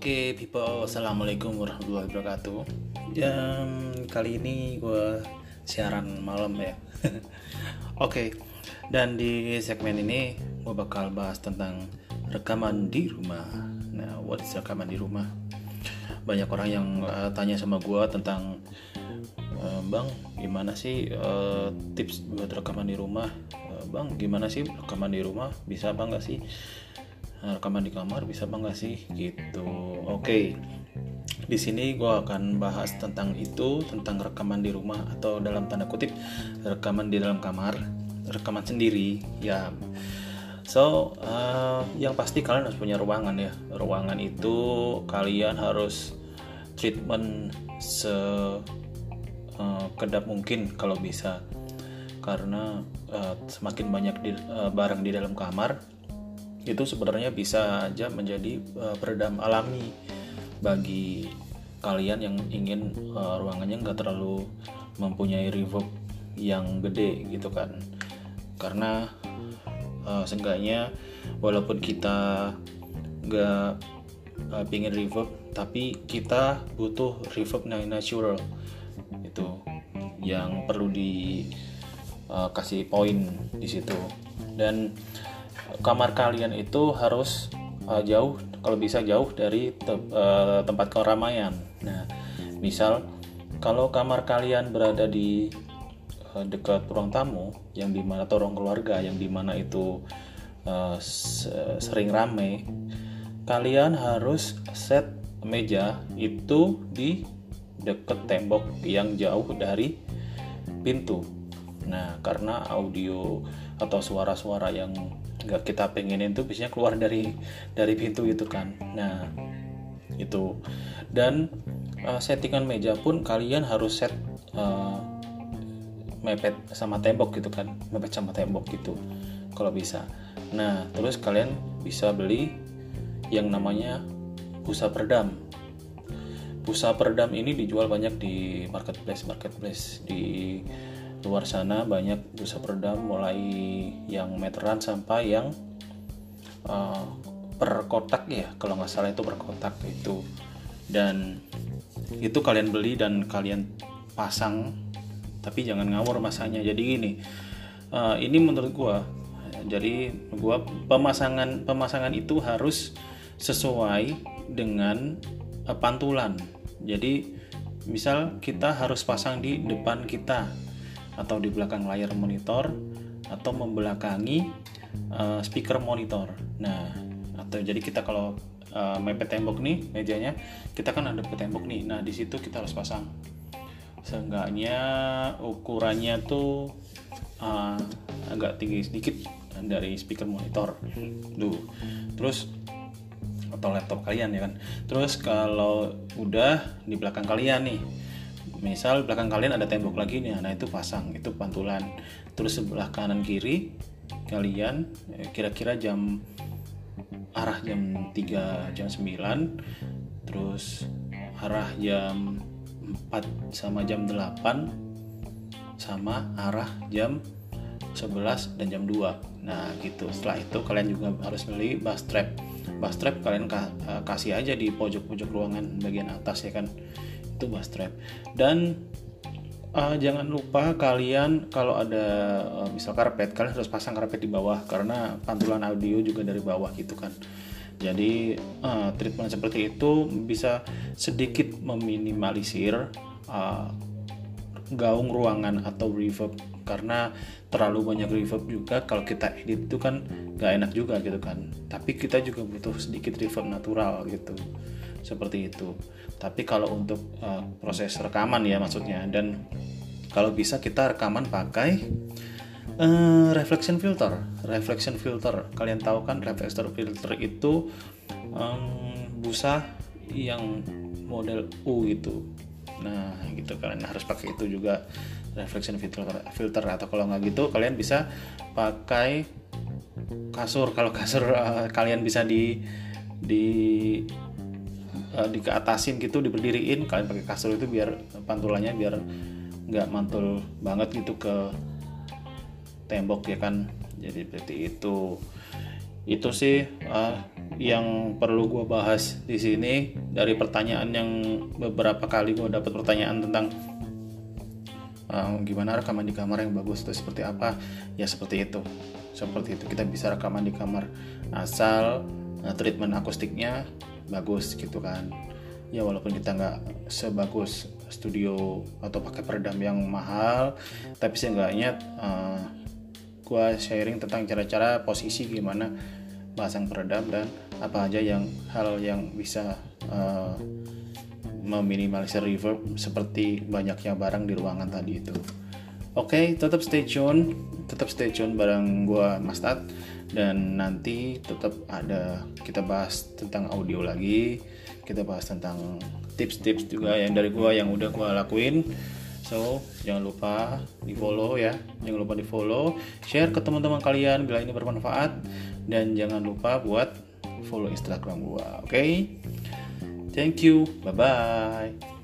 Oke, people, assalamualaikum warahmatullahi wabarakatuh. Jam kali ini gue siaran malam ya. Oke, dan di segmen ini gue bakal bahas tentang rekaman di rumah. Nah, what is rekaman di rumah? Banyak orang yang uh, tanya sama gue tentang uh, bang, gimana sih uh, tips buat rekaman di rumah? Uh, bang, gimana sih rekaman di rumah? Bisa apa nggak sih? Rekaman di kamar bisa apa nggak sih? Gitu. Oke. Okay. di sini gue akan bahas tentang itu tentang rekaman di rumah atau dalam tanda kutip rekaman di dalam kamar rekaman sendiri ya. So uh, yang pasti kalian harus punya ruangan ya. Ruangan itu kalian harus treatment se uh, kedap mungkin kalau bisa. Karena uh, semakin banyak di, uh, barang di dalam kamar itu sebenarnya bisa aja menjadi uh, peredam alami bagi kalian yang ingin uh, ruangannya nggak terlalu mempunyai reverb yang gede gitu kan. Karena uh, seenggaknya walaupun kita nggak uh, pingin reverb tapi kita butuh reverb yang natural itu yang perlu dikasih uh, poin di situ. Dan kamar kalian itu harus uh, jauh kalau bisa jauh dari te uh, tempat keramaian. Nah, misal kalau kamar kalian berada di uh, dekat ruang tamu yang di mana atau ruang keluarga yang di mana itu uh, sering rame, kalian harus set meja itu di dekat tembok yang jauh dari pintu. Nah, karena audio atau suara-suara yang nggak kita pengenin tuh biasanya keluar dari dari pintu itu kan. Nah itu. Dan uh, settingan meja pun kalian harus set uh, mepet sama tembok gitu kan. Mepet sama tembok gitu kalau bisa. Nah terus kalian bisa beli yang namanya busa peredam busa peredam ini dijual banyak di marketplace marketplace di luar sana banyak busa peredam mulai yang meteran sampai yang uh, per kotak ya kalau nggak salah itu per kotak itu. Dan itu kalian beli dan kalian pasang tapi jangan ngawur masanya. Jadi gini uh, ini menurut gua jadi gua pemasangan pemasangan itu harus sesuai dengan uh, pantulan. Jadi misal kita harus pasang di depan kita atau di belakang layar monitor atau membelakangi uh, speaker monitor. Nah, atau jadi kita kalau uh, mepet tembok nih mejanya, kita kan ada tembok nih. Nah, di situ kita harus pasang. Seenggaknya ukurannya tuh uh, agak tinggi sedikit dari speaker monitor. Tuh. Terus atau laptop kalian ya kan. Terus kalau udah di belakang kalian nih misal belakang kalian ada tembok lagi nih nah itu pasang itu pantulan. Terus sebelah kanan kiri kalian eh, kira-kira jam arah jam 3 jam 9 terus arah jam 4 sama jam 8 sama arah jam 11 dan jam 2 nah gitu. Setelah itu kalian juga harus beli bass trap. Bass trap kalian eh, kasih aja di pojok-pojok ruangan bagian atas ya kan itu bass trap. Dan uh, jangan lupa kalian kalau ada uh, misal karpet kalian harus pasang karpet di bawah karena pantulan audio juga dari bawah gitu kan. Jadi uh, treatment seperti itu bisa sedikit meminimalisir uh, gaung ruangan atau reverb karena terlalu banyak reverb juga kalau kita edit itu kan gak enak juga gitu kan. Tapi kita juga butuh sedikit reverb natural gitu seperti itu. Tapi kalau untuk uh, proses rekaman ya maksudnya dan kalau bisa kita rekaman pakai uh, reflection filter reflection filter. Kalian tahu kan reflection filter itu um, busa yang model U itu nah gitu. Kalian harus pakai itu juga reflection filter filter. Atau kalau nggak gitu kalian bisa pakai kasur. Kalau kasur uh, kalian bisa di di uh, dikeatasin gitu diberdiriin kalian pakai kasur itu biar pantulannya biar nggak mantul banget gitu ke tembok ya kan? Jadi seperti itu itu sih uh, yang perlu gue bahas di sini dari pertanyaan yang beberapa kali gue dapat pertanyaan tentang uh, gimana rekaman di kamar yang bagus itu seperti apa. Ya seperti itu. Seperti itu. Kita bisa rekaman di kamar asal uh, treatment akustiknya bagus gitu kan. Ya walaupun kita nggak sebagus studio atau pakai peredam yang mahal tapi seenggaknya uh, gue sharing tentang cara-cara posisi gimana pasang peredam dan apa aja yang hal yang bisa uh, meminimalisir reverb seperti banyaknya barang di ruangan tadi itu. Oke, okay, tetap stay tune, tetap stay tune bareng gua Mas Tat dan nanti tetap ada kita bahas tentang audio lagi, kita bahas tentang tips-tips juga yang dari gua yang udah gua lakuin. So, jangan lupa di follow ya. Jangan lupa di follow, share ke teman-teman kalian bila ini bermanfaat dan jangan lupa buat follow Instagram gua. Oke. Okay? Thank you. Bye bye.